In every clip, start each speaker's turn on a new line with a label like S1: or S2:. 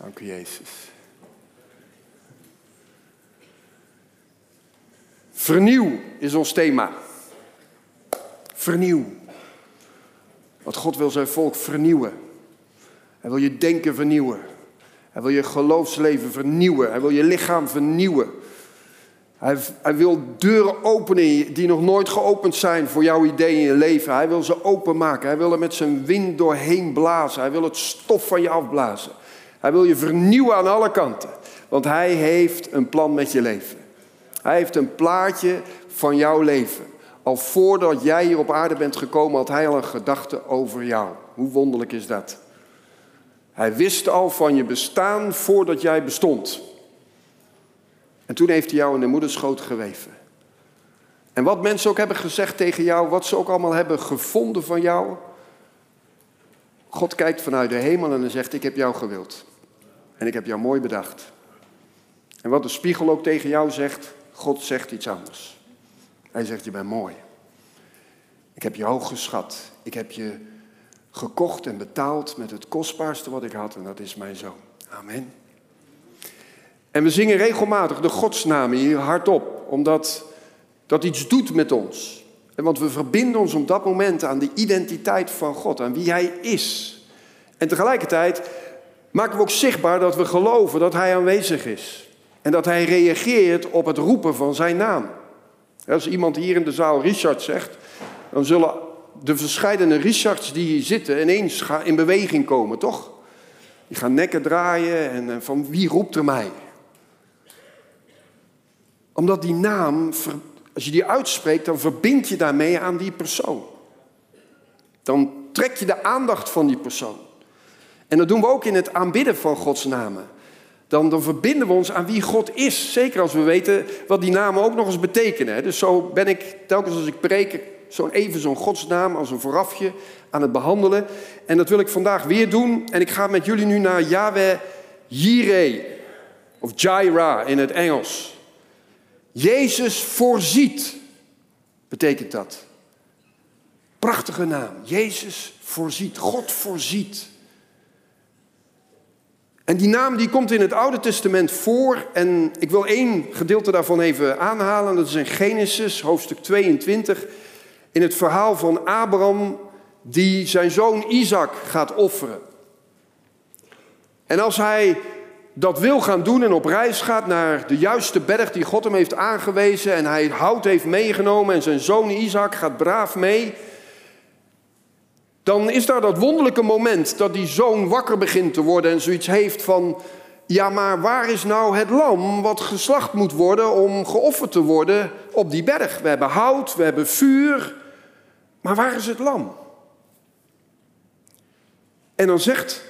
S1: Dank u, Jezus. Vernieuw is ons thema. Vernieuw. Want God wil zijn volk vernieuwen. Hij wil je denken vernieuwen. Hij wil je geloofsleven vernieuwen. Hij wil je lichaam vernieuwen. Hij, hij, wil deuren openen die nog nooit geopend zijn voor jouw ideeën in je leven. Hij wil ze openmaken. Hij wil er met zijn wind doorheen blazen. Hij wil het stof van je afblazen. Hij wil je vernieuwen aan alle kanten. Want hij heeft een plan met je leven. Hij heeft een plaatje van jouw leven. Al voordat jij hier op aarde bent gekomen, had hij al een gedachte over jou. Hoe wonderlijk is dat? Hij wist al van je bestaan voordat jij bestond. En toen heeft hij jou in de moederschoot geweven. En wat mensen ook hebben gezegd tegen jou, wat ze ook allemaal hebben gevonden van jou. God kijkt vanuit de hemel en zegt: Ik heb jou gewild. En ik heb jou mooi bedacht. En wat de spiegel ook tegen jou zegt, God zegt iets anders. Hij zegt: Je bent mooi. Ik heb je hoog geschat. Ik heb je gekocht en betaald met het kostbaarste wat ik had, en dat is mijn zoon. Amen. En we zingen regelmatig de godsnamen hier hardop, omdat dat iets doet met ons. En want we verbinden ons op dat moment aan de identiteit van God, aan wie Hij is. En tegelijkertijd maken we ook zichtbaar dat we geloven dat Hij aanwezig is. En dat Hij reageert op het roepen van Zijn naam. Als iemand hier in de zaal Richard zegt, dan zullen de verschillende Richards die hier zitten ineens in beweging komen, toch? Die gaan nekken draaien en van wie roept er mij? Omdat die naam, als je die uitspreekt, dan verbind je daarmee aan die persoon. Dan trek je de aandacht van die persoon. En dat doen we ook in het aanbidden van Gods namen. Dan, dan verbinden we ons aan wie God is. Zeker als we weten wat die namen ook nog eens betekenen. Dus zo ben ik telkens als ik preek, zo'n even zo'n godsnaam als een voorafje aan het behandelen. En dat wil ik vandaag weer doen. En ik ga met jullie nu naar Yahweh Jireh. Of Jaira in het Engels. Jezus voorziet, betekent dat. Prachtige naam. Jezus voorziet. God voorziet. En die naam die komt in het Oude Testament voor. En ik wil één gedeelte daarvan even aanhalen. Dat is in Genesis, hoofdstuk 22. In het verhaal van Abraham, die zijn zoon Isaac gaat offeren. En als hij dat wil gaan doen en op reis gaat naar de juiste berg die God hem heeft aangewezen en hij hout heeft meegenomen en zijn zoon Isaac gaat braaf mee, dan is daar dat wonderlijke moment dat die zoon wakker begint te worden en zoiets heeft van, ja maar waar is nou het lam wat geslacht moet worden om geofferd te worden op die berg? We hebben hout, we hebben vuur, maar waar is het lam? En dan zegt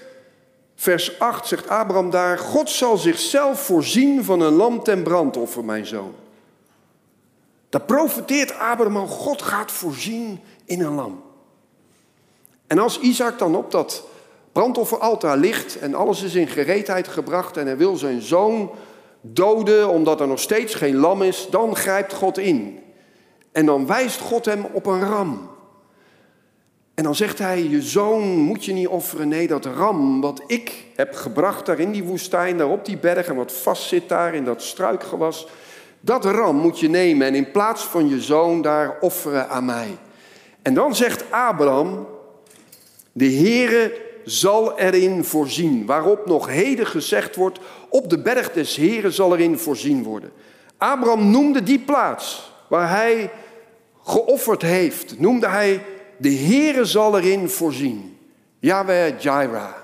S1: vers 8 zegt Abraham daar, God zal zichzelf voorzien van een lam ten brandoffer, mijn zoon. Daar profeteert Abraham God gaat voorzien in een lam. En als Isaac dan op dat brandofferaltaar ligt en alles is in gereedheid gebracht en hij wil zijn zoon doden omdat er nog steeds geen lam is, dan grijpt God in. En dan wijst God hem op een ram. En dan zegt hij, je zoon moet je niet offeren. Nee, dat ram wat ik heb gebracht daar in die woestijn, daar op die berg en wat vast zit daar in dat struikgewas. Dat ram moet je nemen en in plaats van je zoon daar offeren aan mij. En dan zegt Abraham, de Heere zal erin voorzien. Waarop nog heden gezegd wordt, op de berg des Heeren zal erin voorzien worden. Abraham noemde die plaats waar hij geofferd heeft, noemde hij de Heere zal erin voorzien. Yahweh Jireh.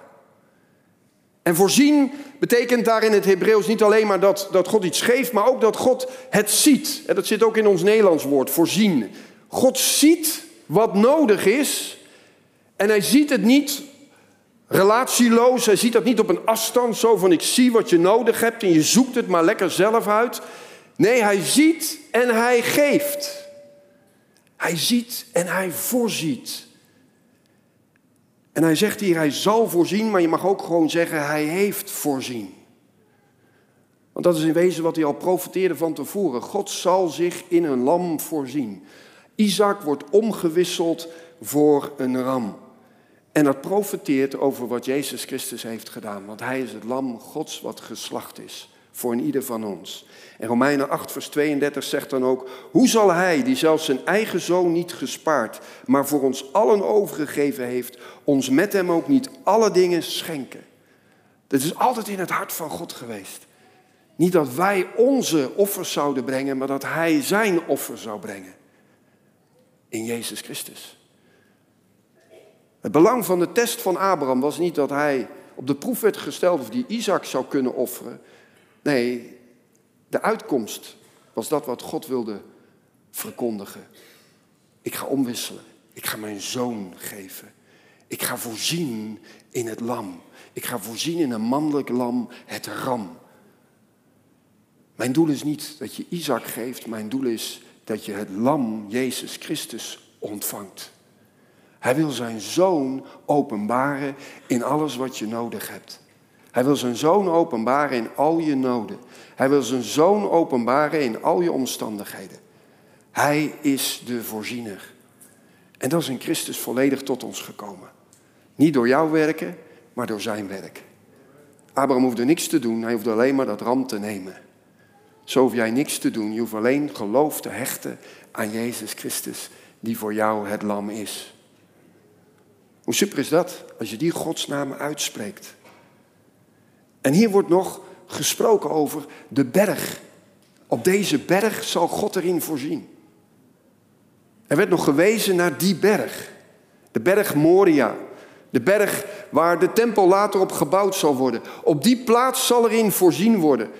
S1: En voorzien betekent daar in het Hebreeuws niet alleen maar dat, dat God iets geeft, maar ook dat God het ziet. En dat zit ook in ons Nederlands woord, voorzien. God ziet wat nodig is en hij ziet het niet relatieloos. Hij ziet dat niet op een afstand, zo van ik zie wat je nodig hebt en je zoekt het maar lekker zelf uit. Nee, hij ziet en hij geeft. Hij ziet en hij voorziet. En hij zegt hier, hij zal voorzien, maar je mag ook gewoon zeggen, hij heeft voorzien. Want dat is in wezen wat hij al profeteerde van tevoren. God zal zich in een lam voorzien. Isaac wordt omgewisseld voor een ram. En dat profeteert over wat Jezus Christus heeft gedaan. Want hij is het lam Gods wat geslacht is voor een ieder van ons. En Romeinen 8, vers 32 zegt dan ook: Hoe zal hij, die zelfs zijn eigen zoon niet gespaard, maar voor ons allen overgegeven heeft, ons met hem ook niet alle dingen schenken? Dat is altijd in het hart van God geweest. Niet dat wij onze offers zouden brengen, maar dat hij zijn offer zou brengen. In Jezus Christus. Het belang van de test van Abraham was niet dat hij op de proef werd gesteld of die Isaac zou kunnen offeren. Nee, de uitkomst was dat wat God wilde verkondigen. Ik ga omwisselen. Ik ga mijn zoon geven. Ik ga voorzien in het lam. Ik ga voorzien in een mannelijk lam, het ram. Mijn doel is niet dat je Isaac geeft. Mijn doel is dat je het lam, Jezus Christus, ontvangt. Hij wil zijn zoon openbaren in alles wat je nodig hebt. Hij wil zijn zoon openbaren in al je noden. Hij wil zijn zoon openbaren in al je omstandigheden. Hij is de voorziener. En dat is in Christus volledig tot ons gekomen. Niet door jouw werken, maar door zijn werk. Abraham hoefde niks te doen, hij hoefde alleen maar dat ram te nemen. Zo hoef jij niks te doen, je hoeft alleen geloof te hechten aan Jezus Christus, die voor jou het lam is. Hoe super is dat als je die godsnaam uitspreekt? En hier wordt nog gesproken over de berg. Op deze berg zal God erin voorzien. Er werd nog gewezen naar die berg. De berg Moria. De berg waar de tempel later op gebouwd zal worden. Op die plaats zal erin voorzien worden.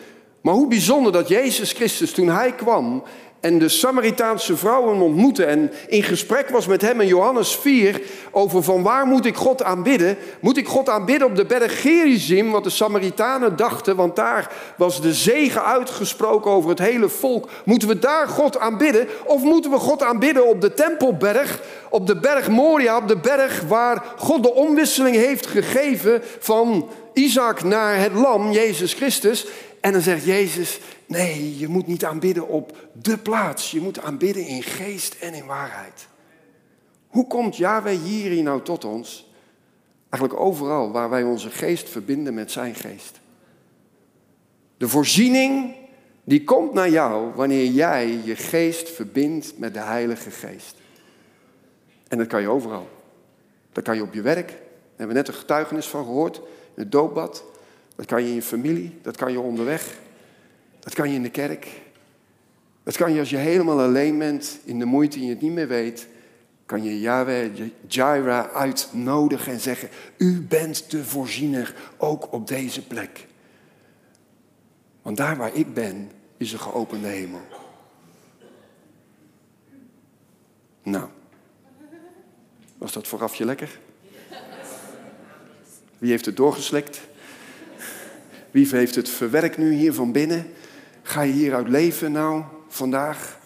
S1: Maar hoe bijzonder dat Jezus Christus, toen hij kwam en de Samaritaanse vrouwen ontmoette en in gesprek was met hem in Johannes 4 over van waar moet ik God aanbidden? Moet ik God aanbidden op de berg Gerizim, wat de Samaritanen dachten, want daar was de zegen uitgesproken over het hele volk. Moeten we daar God aanbidden of moeten we God aanbidden op de Tempelberg, op de berg Moria, op de berg waar God de omwisseling heeft gegeven van Isaac naar het lam, Jezus Christus. En dan zegt Jezus, nee, je moet niet aanbidden op de plaats. Je moet aanbidden in geest en in waarheid. Hoe komt Yahweh hier nou tot ons? Eigenlijk overal waar wij onze geest verbinden met zijn geest. De voorziening die komt naar jou wanneer jij je geest verbindt met de Heilige Geest. En dat kan je overal. Dat kan je op je werk. Daar hebben we net een getuigenis van gehoord. In het doopbad. Dat kan je in je familie, dat kan je onderweg, dat kan je in de kerk. Dat kan je als je helemaal alleen bent, in de moeite en je het niet meer weet, kan je Yahweh, Jaira uitnodigen en zeggen, u bent de voorziener ook op deze plek. Want daar waar ik ben, is een geopende hemel. Nou, was dat vooraf je lekker? Wie heeft het doorgeslikt? Wie heeft het verwerkt nu hier van binnen? Ga je hieruit leven nou vandaag?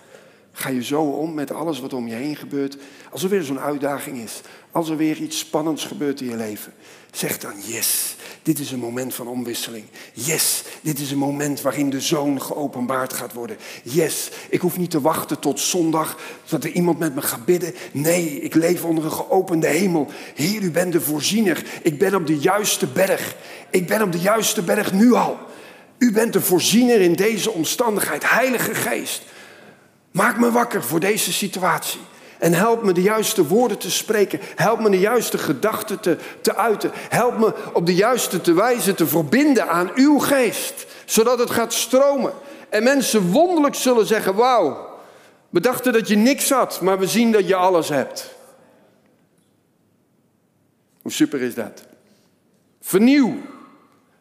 S1: Ga je zo om met alles wat om je heen gebeurt? Als er weer zo'n uitdaging is, als er weer iets spannends gebeurt in je leven, zeg dan yes. Dit is een moment van omwisseling. Yes, dit is een moment waarin de zoon geopenbaard gaat worden. Yes, ik hoef niet te wachten tot zondag dat er iemand met me gaat bidden. Nee, ik leef onder een geopende hemel. Heer, u bent de voorziener. Ik ben op de juiste berg. Ik ben op de juiste berg nu al. U bent de voorziener in deze omstandigheid. Heilige Geest, maak me wakker voor deze situatie. En help me de juiste woorden te spreken. Help me de juiste gedachten te, te uiten. Help me op de juiste te wijze te verbinden aan uw geest. Zodat het gaat stromen. En mensen wonderlijk zullen zeggen, wauw, we dachten dat je niks had, maar we zien dat je alles hebt. Hoe super is dat? Vernieuw.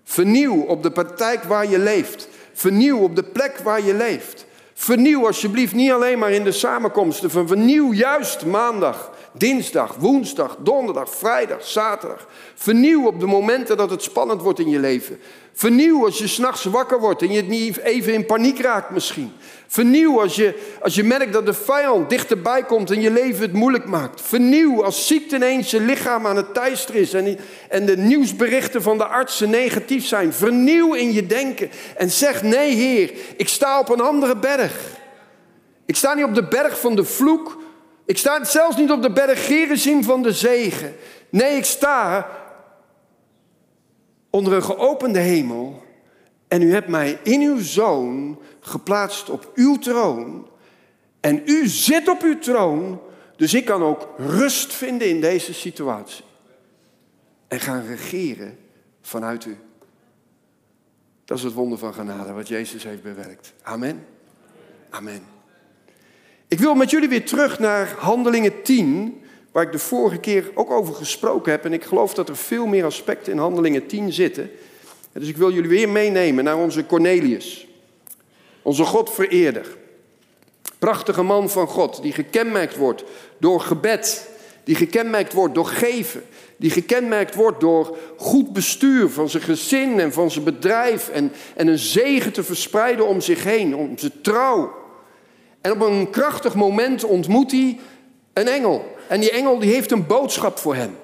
S1: Vernieuw op de praktijk waar je leeft. Vernieuw op de plek waar je leeft. Vernieuw alsjeblieft niet alleen maar in de samenkomsten. Vernieuw juist maandag, dinsdag, woensdag, donderdag, vrijdag, zaterdag. Vernieuw op de momenten dat het spannend wordt in je leven. Vernieuw als je s'nachts wakker wordt en je niet even in paniek raakt misschien. Vernieuw als je, als je merkt dat de vijand dichterbij komt en je leven het moeilijk maakt. Vernieuw als ziekte ineens je lichaam aan het teisteren is en, en de nieuwsberichten van de artsen negatief zijn. Vernieuw in je denken en zeg nee Heer, ik sta op een andere berg. Ik sta niet op de berg van de vloek. Ik sta zelfs niet op de berg Gerizim van de zegen. Nee, ik sta onder een geopende hemel en u hebt mij in uw zoon geplaatst op uw troon. En u zit op uw troon, dus ik kan ook rust vinden in deze situatie. En gaan regeren vanuit u. Dat is het wonder van genade, wat Jezus heeft bewerkt. Amen. Amen. Ik wil met jullie weer terug naar Handelingen 10, waar ik de vorige keer ook over gesproken heb. En ik geloof dat er veel meer aspecten in Handelingen 10 zitten. Dus ik wil jullie weer meenemen naar onze Cornelius, onze Godvereerder. Prachtige man van God, die gekenmerkt wordt door gebed, die gekenmerkt wordt door geven, die gekenmerkt wordt door goed bestuur van zijn gezin en van zijn bedrijf en, en een zegen te verspreiden om zich heen, om zijn trouw. En op een krachtig moment ontmoet hij een engel. En die engel die heeft een boodschap voor hem.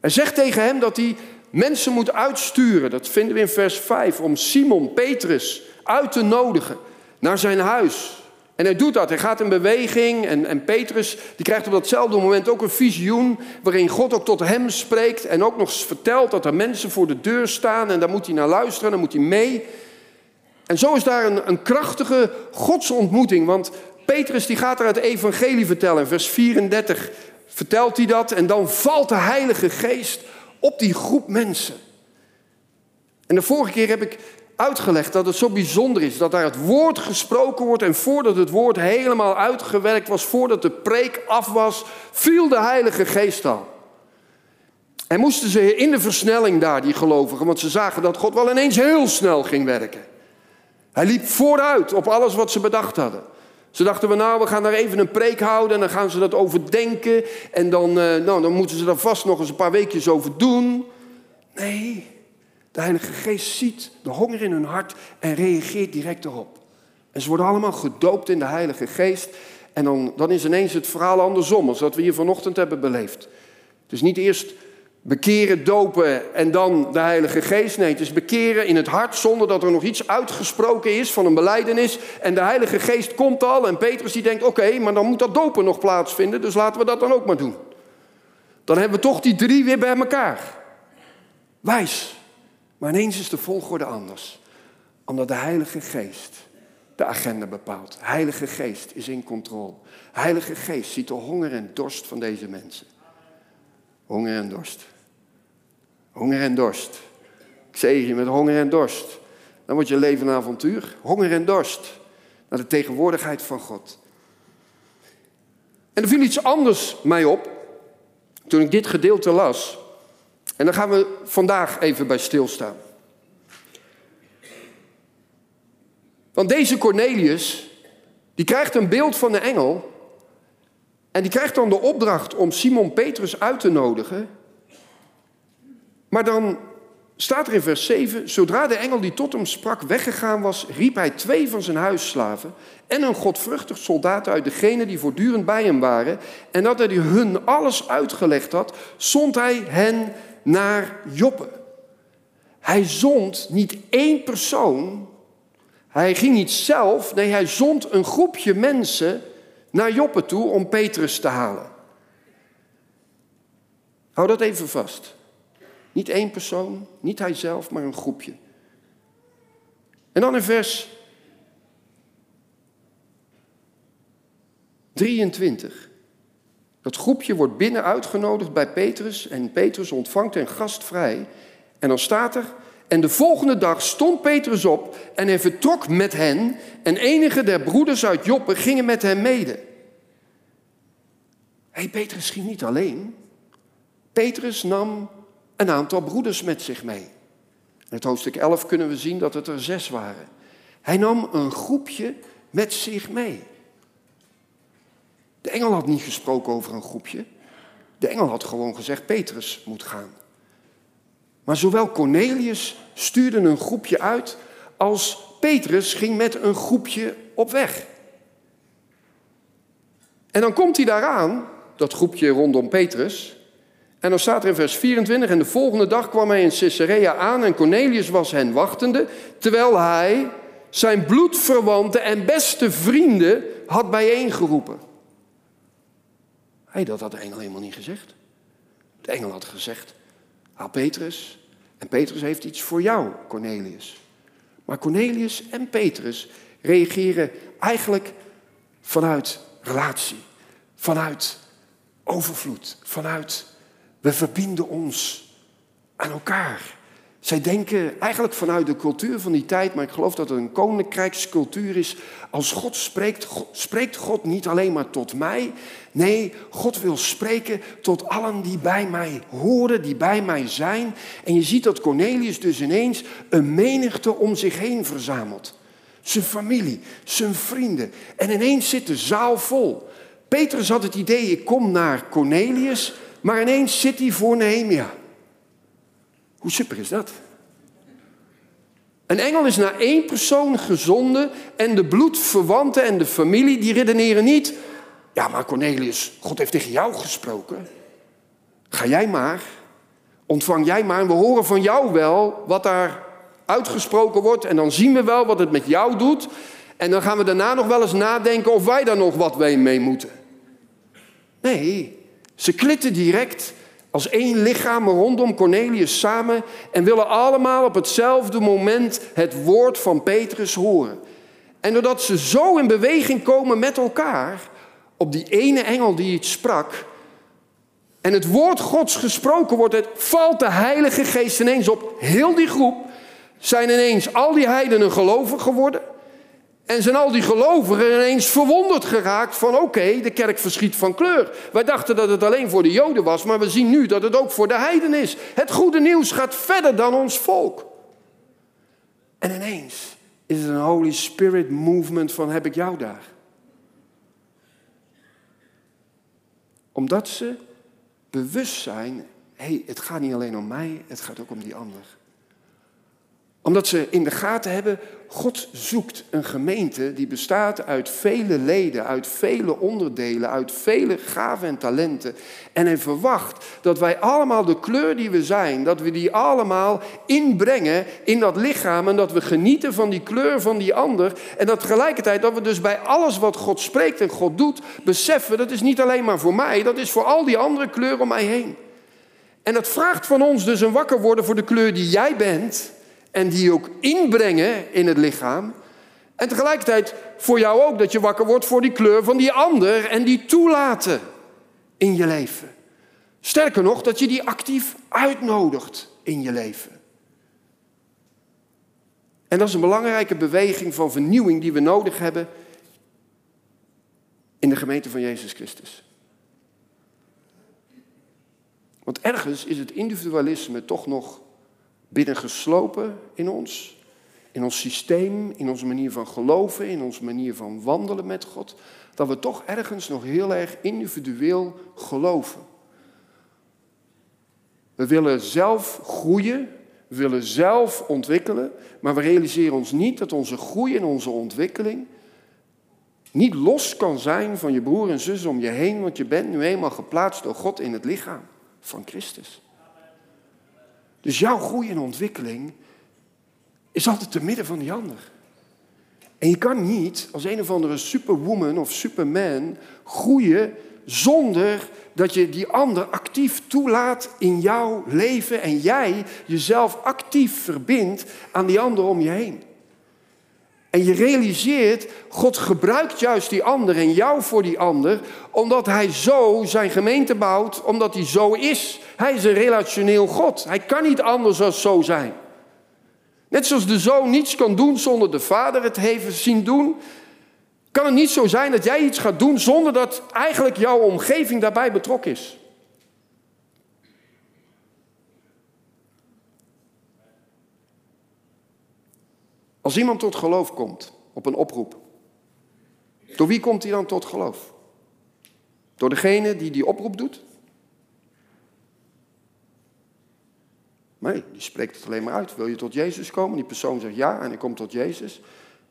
S1: Hij zegt tegen hem dat hij mensen moet uitsturen. Dat vinden we in vers 5. Om Simon, Petrus, uit te nodigen naar zijn huis. En hij doet dat. Hij gaat in beweging. En, en Petrus die krijgt op datzelfde moment ook een visioen. Waarin God ook tot hem spreekt. En ook nog vertelt dat er mensen voor de deur staan. En daar moet hij naar luisteren. Dan moet hij mee. En zo is daar een, een krachtige godsontmoeting. Want Petrus die gaat er het evangelie vertellen. Vers 34 vertelt hij dat. En dan valt de Heilige Geest op die groep mensen. En de vorige keer heb ik uitgelegd dat het zo bijzonder is dat daar het woord gesproken wordt en voordat het woord helemaal uitgewerkt was, voordat de preek af was, viel de Heilige Geest al. En moesten ze in de versnelling daar, die gelovigen, want ze zagen dat God wel ineens heel snel ging werken. Hij liep vooruit op alles wat ze bedacht hadden. Ze dachten we nou, we gaan daar even een preek houden en dan gaan ze dat overdenken en dan, uh, nou, dan moeten ze daar vast nog eens een paar weekjes over doen. Nee, de Heilige Geest ziet de honger in hun hart en reageert direct erop. En ze worden allemaal gedoopt in de Heilige Geest. En dan, dan is ineens het verhaal andersom, als dat we hier vanochtend hebben beleefd. Dus niet eerst bekeren, dopen en dan de Heilige Geest. Nee, het is bekeren in het hart zonder dat er nog iets uitgesproken is van een beleidenis. En de Heilige Geest komt al en Petrus die denkt, oké, maar dan moet dat dopen nog plaatsvinden, dus laten we dat dan ook maar doen. Dan hebben we toch die drie weer bij elkaar. Wijs. Maar ineens is de volgorde anders. Omdat de Heilige Geest de agenda bepaalt. Heilige Geest is in controle. Heilige Geest ziet de honger en dorst van deze mensen. Honger en dorst. Honger en dorst. Ik zeg je met honger en dorst. Dan wordt je leven een avontuur. Honger en dorst. Naar de tegenwoordigheid van God. En er viel iets anders mij op. Toen ik dit gedeelte las. En daar gaan we vandaag even bij stilstaan. Want deze Cornelius, die krijgt een beeld van de engel. En die krijgt dan de opdracht om Simon Petrus uit te nodigen. Maar dan staat er in vers 7, zodra de engel die tot hem sprak weggegaan was, riep hij twee van zijn huisslaven en een godvruchtig soldaat uit degene die voortdurend bij hem waren. En dat hij hun alles uitgelegd had, zond hij hen naar Joppe. Hij zond niet één persoon, hij ging niet zelf, nee, hij zond een groepje mensen naar Joppe toe om Petrus te halen. Hou dat even vast. Niet één persoon, niet hij zelf, maar een groepje. En dan in vers 23. Dat groepje wordt binnen uitgenodigd bij Petrus en Petrus ontvangt hen gastvrij. En dan staat er, en de volgende dag stond Petrus op en hij vertrok met hen en enige der broeders uit Joppe gingen met hem mede. Hé, hey, Petrus ging niet alleen. Petrus nam een aantal broeders met zich mee. In het hoofdstuk 11 kunnen we zien dat het er zes waren. Hij nam een groepje met zich mee. De engel had niet gesproken over een groepje. De engel had gewoon gezegd, Petrus moet gaan. Maar zowel Cornelius stuurde een groepje uit, als Petrus ging met een groepje op weg. En dan komt hij daaraan, dat groepje rondom Petrus. En dan staat er in vers 24, en de volgende dag kwam hij in Caesarea aan en Cornelius was hen wachtende, terwijl hij zijn bloedverwanten en beste vrienden had bijeengeroepen. hey, dat had de engel helemaal niet gezegd. De engel had gezegd, haal Petrus. En Petrus heeft iets voor jou, Cornelius. Maar Cornelius en Petrus reageren eigenlijk vanuit relatie, vanuit overvloed, vanuit we verbinden ons aan elkaar. Zij denken eigenlijk vanuit de cultuur van die tijd, maar ik geloof dat het een koninkrijkscultuur is. Als God spreekt, spreekt God niet alleen maar tot mij. Nee, God wil spreken tot allen die bij mij horen, die bij mij zijn. En je ziet dat Cornelius dus ineens een menigte om zich heen verzamelt. Zijn familie, zijn vrienden. En ineens zit de zaal vol. Petrus had het idee, ik kom naar Cornelius, maar ineens zit hij voor Nehemia. Hoe super is dat? Een engel is naar één persoon gezonden en de bloedverwanten en de familie die redeneren niet. Ja, maar Cornelius, God heeft tegen jou gesproken. Ga jij maar, ontvang jij maar en we horen van jou wel wat daar uitgesproken wordt en dan zien we wel wat het met jou doet. En dan gaan we daarna nog wel eens nadenken of wij daar nog wat mee moeten. Nee, ze klitten direct als één lichaam rondom Cornelius samen en willen allemaal op hetzelfde moment het woord van Petrus horen. En doordat ze zo in beweging komen met elkaar, op die ene engel die iets sprak, en het woord Gods gesproken wordt, valt de Heilige Geest ineens op heel die groep, zijn ineens al die heidenen gelovig geworden. En zijn al die gelovigen ineens verwonderd geraakt van oké, de kerk verschiet van kleur. Wij dachten dat het alleen voor de Joden was, maar we zien nu dat het ook voor de heiden is. Het goede nieuws gaat verder dan ons volk. En ineens is het een Holy Spirit movement van heb ik jou daar. Omdat ze bewust zijn, hé, hey, het gaat niet alleen om mij, het gaat ook om die ander omdat ze in de gaten hebben, God zoekt een gemeente die bestaat uit vele leden, uit vele onderdelen, uit vele gaven en talenten. En hij verwacht dat wij allemaal de kleur die we zijn, dat we die allemaal inbrengen in dat lichaam en dat we genieten van die kleur van die ander. En dat tegelijkertijd dat we dus bij alles wat God spreekt en God doet, beseffen dat is niet alleen maar voor mij, dat is voor al die andere kleuren om mij heen. En dat vraagt van ons dus een wakker worden voor de kleur die jij bent en die ook inbrengen in het lichaam. En tegelijkertijd voor jou ook dat je wakker wordt voor die kleur van die ander en die toelaten in je leven. Sterker nog, dat je die actief uitnodigt in je leven. En dat is een belangrijke beweging van vernieuwing die we nodig hebben in de gemeente van Jezus Christus. Want ergens is het individualisme toch nog binnengeslopen in ons, in ons systeem, in onze manier van geloven, in onze manier van wandelen met God, dat we toch ergens nog heel erg individueel geloven. We willen zelf groeien, we willen zelf ontwikkelen, maar we realiseren ons niet dat onze groei en onze ontwikkeling niet los kan zijn van je broer en zus om je heen, want je bent nu eenmaal geplaatst door God in het lichaam van Christus. Dus jouw groei en ontwikkeling is altijd te midden van die ander. En je kan niet als een of andere superwoman of superman groeien zonder dat je die ander actief toelaat in jouw leven en jij jezelf actief verbindt aan die ander om je heen. En je realiseert, God gebruikt juist die ander en jou voor die ander, omdat hij zo zijn gemeente bouwt, omdat hij zo is. Hij is een relationeel God. Hij kan niet anders dan zo zijn. Net zoals de zoon niets kan doen zonder de vader het heeft zien doen, kan het niet zo zijn dat jij iets gaat doen zonder dat eigenlijk jouw omgeving daarbij betrokken is. Als iemand tot geloof komt op een oproep, door wie komt hij dan tot geloof? Door degene die die oproep doet? Nee, die spreekt het alleen maar uit. Wil je tot Jezus komen? Die persoon zegt ja en hij komt tot Jezus.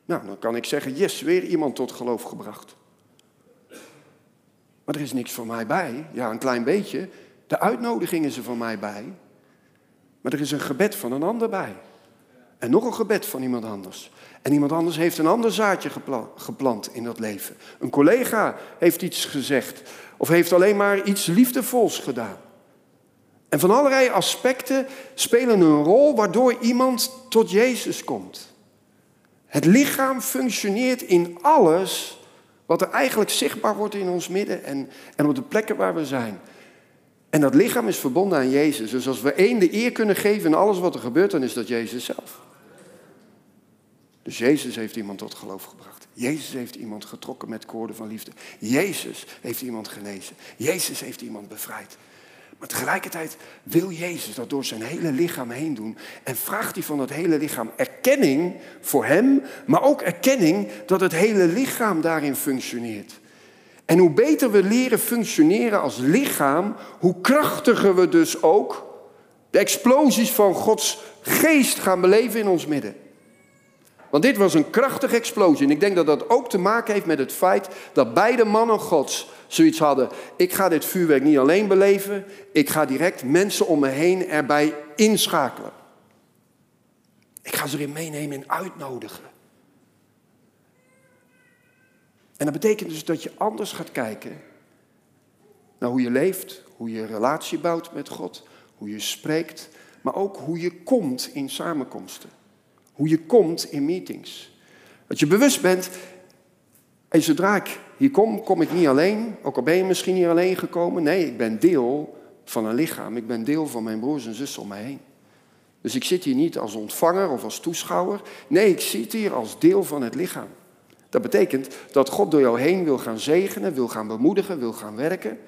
S1: Nou, dan kan ik zeggen, yes, weer iemand tot geloof gebracht. Maar er is niks van mij bij. Ja, een klein beetje. De uitnodiging is er van mij bij. Maar er is een gebed van een ander bij. En nog een gebed van iemand anders. En iemand anders heeft een ander zaadje geplant in dat leven. Een collega heeft iets gezegd. Of heeft alleen maar iets liefdevols gedaan. En van allerlei aspecten spelen een rol waardoor iemand tot Jezus komt. Het lichaam functioneert in alles wat er eigenlijk zichtbaar wordt in ons midden en, en op de plekken waar we zijn. En dat lichaam is verbonden aan Jezus. Dus als we één de eer kunnen geven in alles wat er gebeurt, dan is dat Jezus zelf. Dus Jezus heeft iemand tot geloof gebracht. Jezus heeft iemand getrokken met koorden van liefde. Jezus heeft iemand genezen. Jezus heeft iemand bevrijd. Maar tegelijkertijd wil Jezus dat door zijn hele lichaam heen doen. En vraagt hij van het hele lichaam erkenning voor hem, maar ook erkenning dat het hele lichaam daarin functioneert. En hoe beter we leren functioneren als lichaam, hoe krachtiger we dus ook de explosies van Gods geest gaan beleven in ons midden. Want dit was een krachtige explosie. En ik denk dat dat ook te maken heeft met het feit dat beide mannen Gods zoiets hadden. Ik ga dit vuurwerk niet alleen beleven, ik ga direct mensen om me heen erbij inschakelen. Ik ga ze erin meenemen en uitnodigen. En dat betekent dus dat je anders gaat kijken naar hoe je leeft, hoe je relatie bouwt met God, hoe je spreekt, maar ook hoe je komt in samenkomsten. Hoe je komt in meetings. Dat je bewust bent, en zodra ik hier kom, kom ik niet alleen. Ook al ben je misschien hier alleen gekomen. Nee, ik ben deel van een lichaam. Ik ben deel van mijn broers en zussen om mij heen. Dus ik zit hier niet als ontvanger of als toeschouwer. Nee, ik zit hier als deel van het lichaam. Dat betekent dat God door jou heen wil gaan zegenen, wil gaan bemoedigen, wil gaan werken.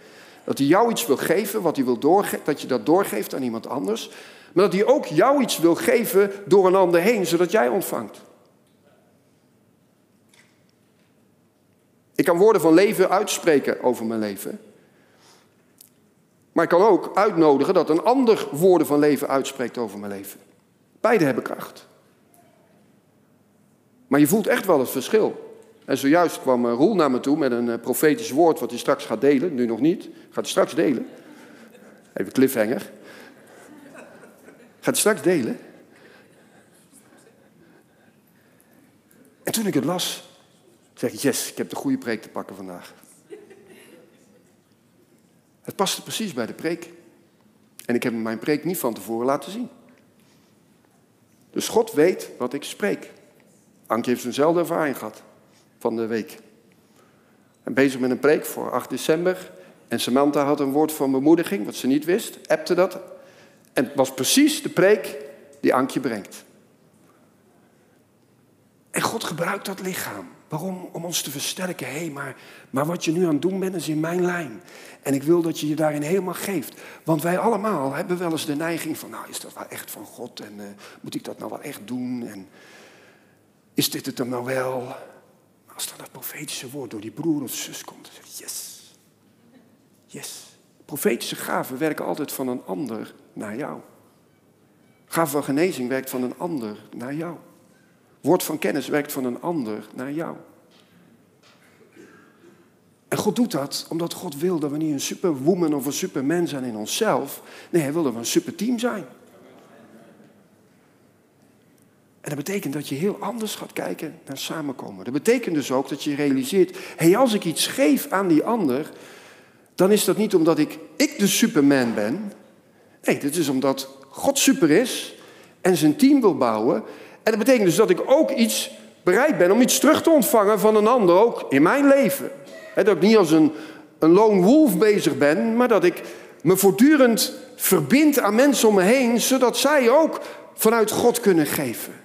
S1: Dat hij jou iets wil geven, wat hij wil dat je dat doorgeeft aan iemand anders. Maar dat hij ook jou iets wil geven door een ander heen, zodat jij ontvangt. Ik kan woorden van leven uitspreken over mijn leven. Maar ik kan ook uitnodigen dat een ander woorden van leven uitspreekt over mijn leven. Beide hebben kracht. Maar je voelt echt wel het verschil. En zojuist kwam eh, Roel naar me toe met een eh, profetisch woord wat hij straks gaat delen. Nu nog niet. Gaat hij straks delen. Even cliffhanger. Gaat hij straks delen. En toen ik het las, zeg ik, yes, ik heb de goede preek te pakken vandaag. Het paste precies bij de preek. En ik heb mijn preek niet van tevoren laten zien. Dus God weet wat ik spreek. Ankie heeft eenzelfde ervaring gehad van de week. En bezig met een preek voor 8 december. En Samantha had een woord van bemoediging, wat ze niet wist, appte dat. En het was precies de preek die Ankje brengt. En God gebruikt dat lichaam. Waarom? Om ons te versterken. Hé, hey, maar, maar wat je nu aan het doen bent, is in mijn lijn. En ik wil dat je je daarin helemaal geeft. Want wij allemaal hebben wel eens de neiging van, nou, is dat wel echt van God? En uh, moet ik dat nou wel echt doen? En is dit het dan nou wel? Als dan dat profetische woord door die broer of zus komt, dan zeg yes. Yes. Profetische gaven werken altijd van een ander naar jou. Gave van genezing werkt van een ander naar jou. Woord van kennis werkt van een ander naar jou. En God doet dat omdat God wil dat we niet een superwoman of een superman zijn in onszelf. Nee, hij wil dat we een superteam zijn. En dat betekent dat je heel anders gaat kijken naar samenkomen. Dat betekent dus ook dat je realiseert, hé, hey, als ik iets geef aan die ander, dan is dat niet omdat ik, ik de superman ben. Nee, dit is omdat God super is en zijn team wil bouwen. En dat betekent dus dat ik ook iets bereid ben om iets terug te ontvangen van een ander, ook in mijn leven. dat ik niet als een, een lone wolf bezig ben, maar dat ik me voortdurend verbind aan mensen om me heen, zodat zij ook vanuit God kunnen geven.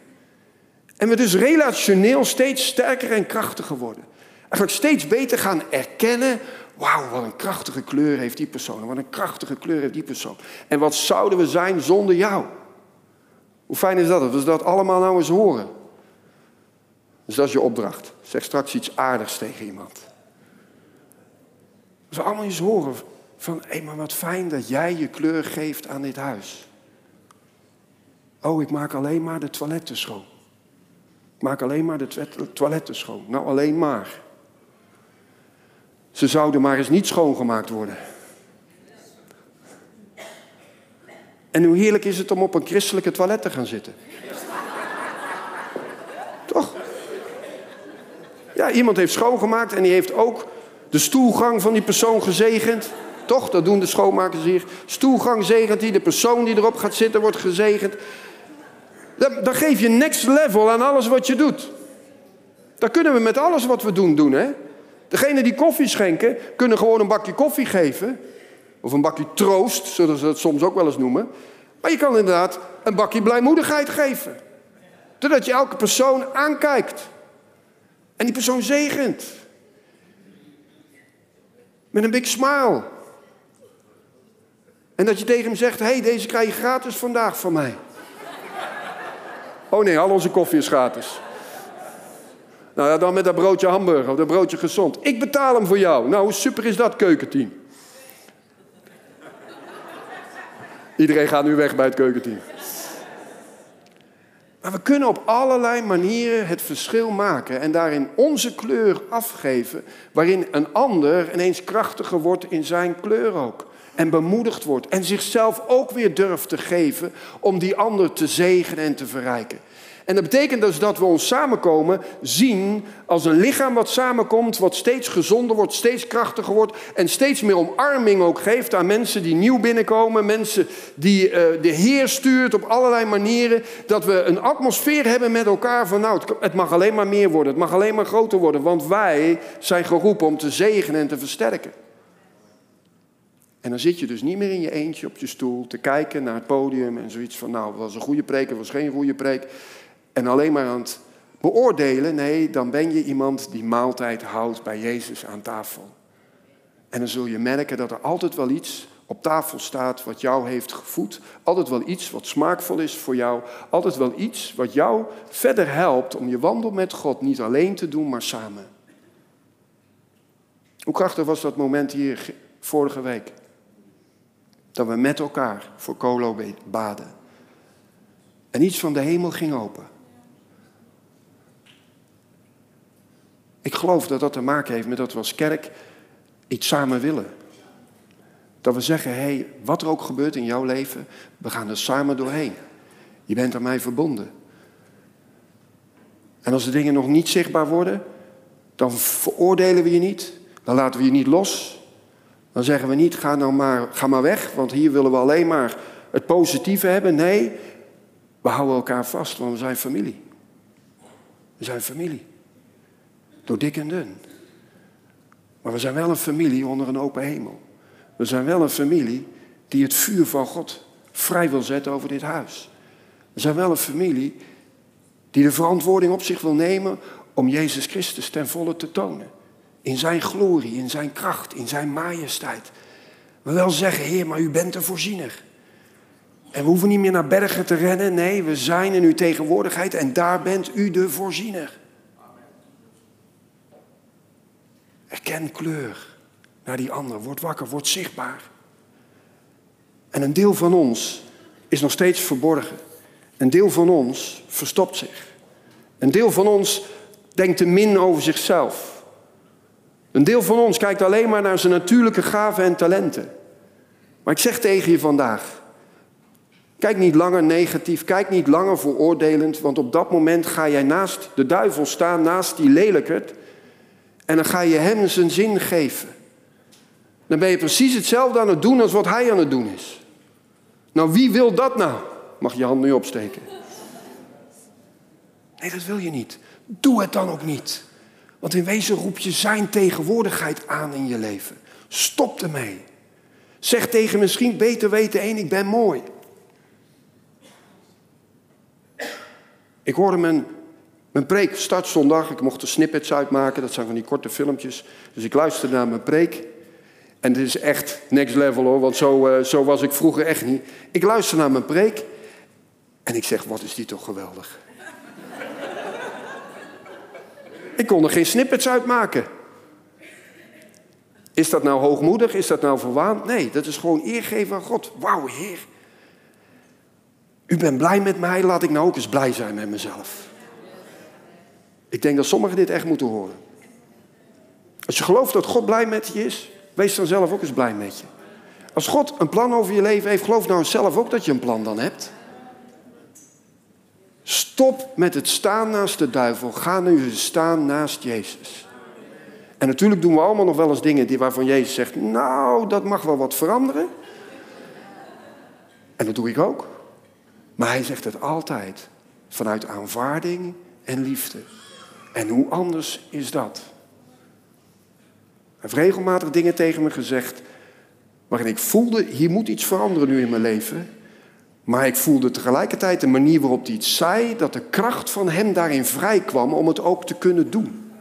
S1: En we dus relationeel steeds sterker en krachtiger worden. Eigenlijk steeds beter gaan erkennen. Wauw, wat een krachtige kleur heeft die persoon. Wat een krachtige kleur heeft die persoon. En wat zouden we zijn zonder jou? Hoe fijn is dat? Dat we dat allemaal nou eens horen. Dus dat is je opdracht. Zeg straks iets aardigs tegen iemand. Dat we allemaal eens horen van, hé, maar wat fijn dat jij je kleur geeft aan dit huis. Oh, ik maak alleen maar de toiletten schoon. Maak alleen maar de toiletten schoon. Nou, alleen maar. Ze zouden maar eens niet schoongemaakt worden. En hoe heerlijk is het om op een christelijke toilet te gaan zitten? Toch? Ja, iemand heeft schoongemaakt en die heeft ook de stoelgang van die persoon gezegend. Toch? Dat doen de schoonmakers hier. Stoelgang zegent die, de persoon die erop gaat zitten wordt gezegend. Dan, dan geef je next level aan alles wat je doet. Dat kunnen we met alles wat we doen doen, hè. Degene die koffie schenken, kunnen gewoon een bakje koffie geven. Of een bakje troost, zullen ze het soms ook wel eens noemen. Maar je kan inderdaad een bakje blijmoedigheid geven. Zodat je elke persoon aankijkt. En die persoon zegent. Met een big smile. En dat je tegen hem zegt: hey, deze krijg je gratis vandaag van mij. Oh nee, al onze koffie is gratis. Nou ja, dan met dat broodje hamburger of dat broodje gezond. Ik betaal hem voor jou. Nou, hoe super is dat keukenteam? Iedereen gaat nu weg bij het keukenteam. Maar we kunnen op allerlei manieren het verschil maken en daarin onze kleur afgeven, waarin een ander ineens krachtiger wordt in zijn kleur ook. En bemoedigd wordt en zichzelf ook weer durft te geven om die ander te zegenen en te verrijken. En dat betekent dus dat we ons samenkomen zien als een lichaam wat samenkomt, wat steeds gezonder wordt, steeds krachtiger wordt en steeds meer omarming ook geeft aan mensen die nieuw binnenkomen, mensen die uh, de Heer stuurt op allerlei manieren. Dat we een atmosfeer hebben met elkaar van nou, het mag alleen maar meer worden, het mag alleen maar groter worden, want wij zijn geroepen om te zegenen en te versterken. En dan zit je dus niet meer in je eentje op je stoel te kijken naar het podium en zoiets van nou, was een goede preek, was geen goede preek en alleen maar aan het beoordelen. Nee, dan ben je iemand die maaltijd houdt bij Jezus aan tafel. En dan zul je merken dat er altijd wel iets op tafel staat wat jou heeft gevoed. Altijd wel iets wat smaakvol is voor jou. Altijd wel iets wat jou verder helpt om je wandel met God niet alleen te doen, maar samen. Hoe krachtig was dat moment hier vorige week? Dat we met elkaar voor Colo baden. En iets van de hemel ging open. Ik geloof dat dat te maken heeft met dat we als kerk iets samen willen. Dat we zeggen, hé, hey, wat er ook gebeurt in jouw leven, we gaan er samen doorheen. Je bent aan mij verbonden. En als de dingen nog niet zichtbaar worden, dan veroordelen we je niet. Dan laten we je niet los. Dan zeggen we niet, ga nou maar, ga maar weg, want hier willen we alleen maar het positieve hebben. Nee, we houden elkaar vast, want we zijn familie. We zijn familie. Door dik en dun. Maar we zijn wel een familie onder een open hemel. We zijn wel een familie die het vuur van God vrij wil zetten over dit huis. We zijn wel een familie die de verantwoording op zich wil nemen om Jezus Christus ten volle te tonen. In zijn glorie, in zijn kracht, in zijn majesteit. We wel zeggen, Heer, maar u bent een voorziener. En we hoeven niet meer naar bergen te rennen. Nee, we zijn in uw tegenwoordigheid en daar bent u de voorziener. Erken kleur naar die ander. Word wakker, word zichtbaar. En een deel van ons is nog steeds verborgen. Een deel van ons verstopt zich. Een deel van ons denkt te min over zichzelf. Een deel van ons kijkt alleen maar naar zijn natuurlijke gaven en talenten. Maar ik zeg tegen je vandaag: kijk niet langer negatief, kijk niet langer veroordelend, want op dat moment ga jij naast de duivel staan, naast die lelijkert, en dan ga je hem zijn zin geven. Dan ben je precies hetzelfde aan het doen als wat hij aan het doen is. Nou, wie wil dat nou? Mag je hand nu opsteken. Nee, dat wil je niet. Doe het dan ook niet. Want in wezen roep je zijn tegenwoordigheid aan in je leven. Stop ermee. Zeg tegen misschien beter weten één, ik ben mooi. Ik hoorde mijn mijn preek start zondag. Ik mocht er snippets uitmaken. Dat zijn van die korte filmpjes. Dus ik luisterde naar mijn preek. En dit is echt next level hoor. Want zo, uh, zo was ik vroeger echt niet. Ik luister naar mijn preek. En ik zeg, wat is die toch geweldig. Ik kon er geen snippets uitmaken. Is dat nou hoogmoedig? Is dat nou verwaand? Nee, dat is gewoon eergeven aan God. Wauw, Heer. U bent blij met mij, laat ik nou ook eens blij zijn met mezelf. Ik denk dat sommigen dit echt moeten horen. Als je gelooft dat God blij met je is, wees dan zelf ook eens blij met je. Als God een plan over je leven heeft, geloof nou zelf ook dat je een plan dan hebt. Stop met het staan naast de duivel. Ga nu staan naast Jezus. En natuurlijk doen we allemaal nog wel eens dingen waarvan Jezus zegt: Nou, dat mag wel wat veranderen. En dat doe ik ook. Maar hij zegt het altijd vanuit aanvaarding en liefde. En hoe anders is dat? Hij heeft regelmatig dingen tegen me gezegd waarin ik voelde, hier moet iets veranderen nu in mijn leven. Maar ik voelde tegelijkertijd de manier waarop hij het zei, dat de kracht van hem daarin vrij kwam om het ook te kunnen doen.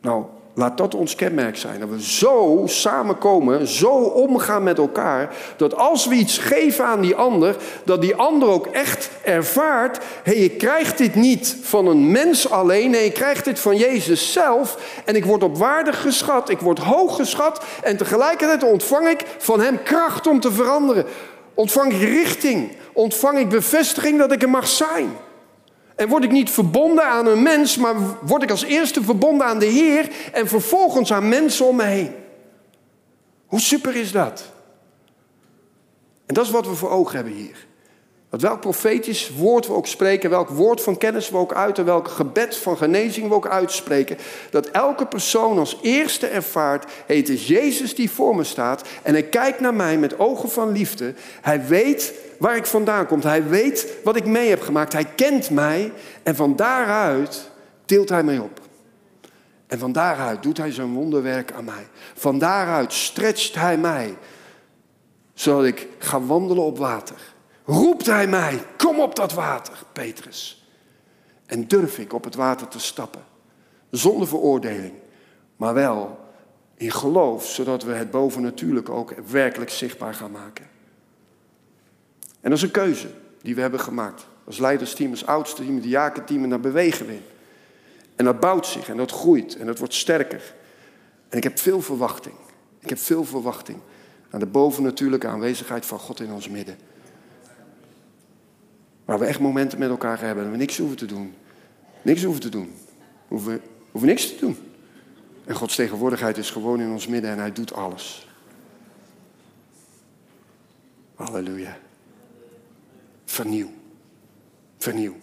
S1: Nou, Laat dat ons kenmerk zijn. Dat we zo samenkomen, zo omgaan met elkaar. Dat als we iets geven aan die ander, dat die ander ook echt ervaart. Hé, hey, je krijgt dit niet van een mens alleen. Nee, je krijgt dit van Jezus zelf. En ik word op waarde geschat. Ik word hoog geschat. En tegelijkertijd ontvang ik van Hem kracht om te veranderen. Ontvang ik richting. Ontvang ik bevestiging dat ik er mag zijn. En word ik niet verbonden aan een mens, maar word ik als eerste verbonden aan de Heer en vervolgens aan mensen om me heen. Hoe super is dat? En dat is wat we voor ogen hebben hier. Dat welk profetisch woord we ook spreken, welk woord van kennis we ook uiten, welk gebed van genezing we ook uitspreken, dat elke persoon als eerste ervaart, het is Jezus die voor me staat en hij kijkt naar mij met ogen van liefde. Hij weet waar ik vandaan kom, hij weet wat ik mee heb gemaakt, hij kent mij en van daaruit tilt hij mij op. En van daaruit doet hij zijn wonderwerk aan mij. Van daaruit stretcht hij mij, zodat ik ga wandelen op water roept hij mij, kom op dat water, Petrus. En durf ik op het water te stappen, zonder veroordeling, maar wel in geloof, zodat we het bovennatuurlijke ook werkelijk zichtbaar gaan maken. En dat is een keuze die we hebben gemaakt. Als leidersteam, als oudste team, de jakenteam, en daar bewegen we in. En dat bouwt zich en dat groeit en dat wordt sterker. En ik heb veel verwachting. Ik heb veel verwachting aan de bovennatuurlijke aanwezigheid van God in ons midden. Waar we echt momenten met elkaar hebben en we niks hoeven te doen. Niks hoeven te doen. We hoeven, hoeven niks te doen. En Gods tegenwoordigheid is gewoon in ons midden en Hij doet alles. Halleluja. Vernieuw. Vernieuw.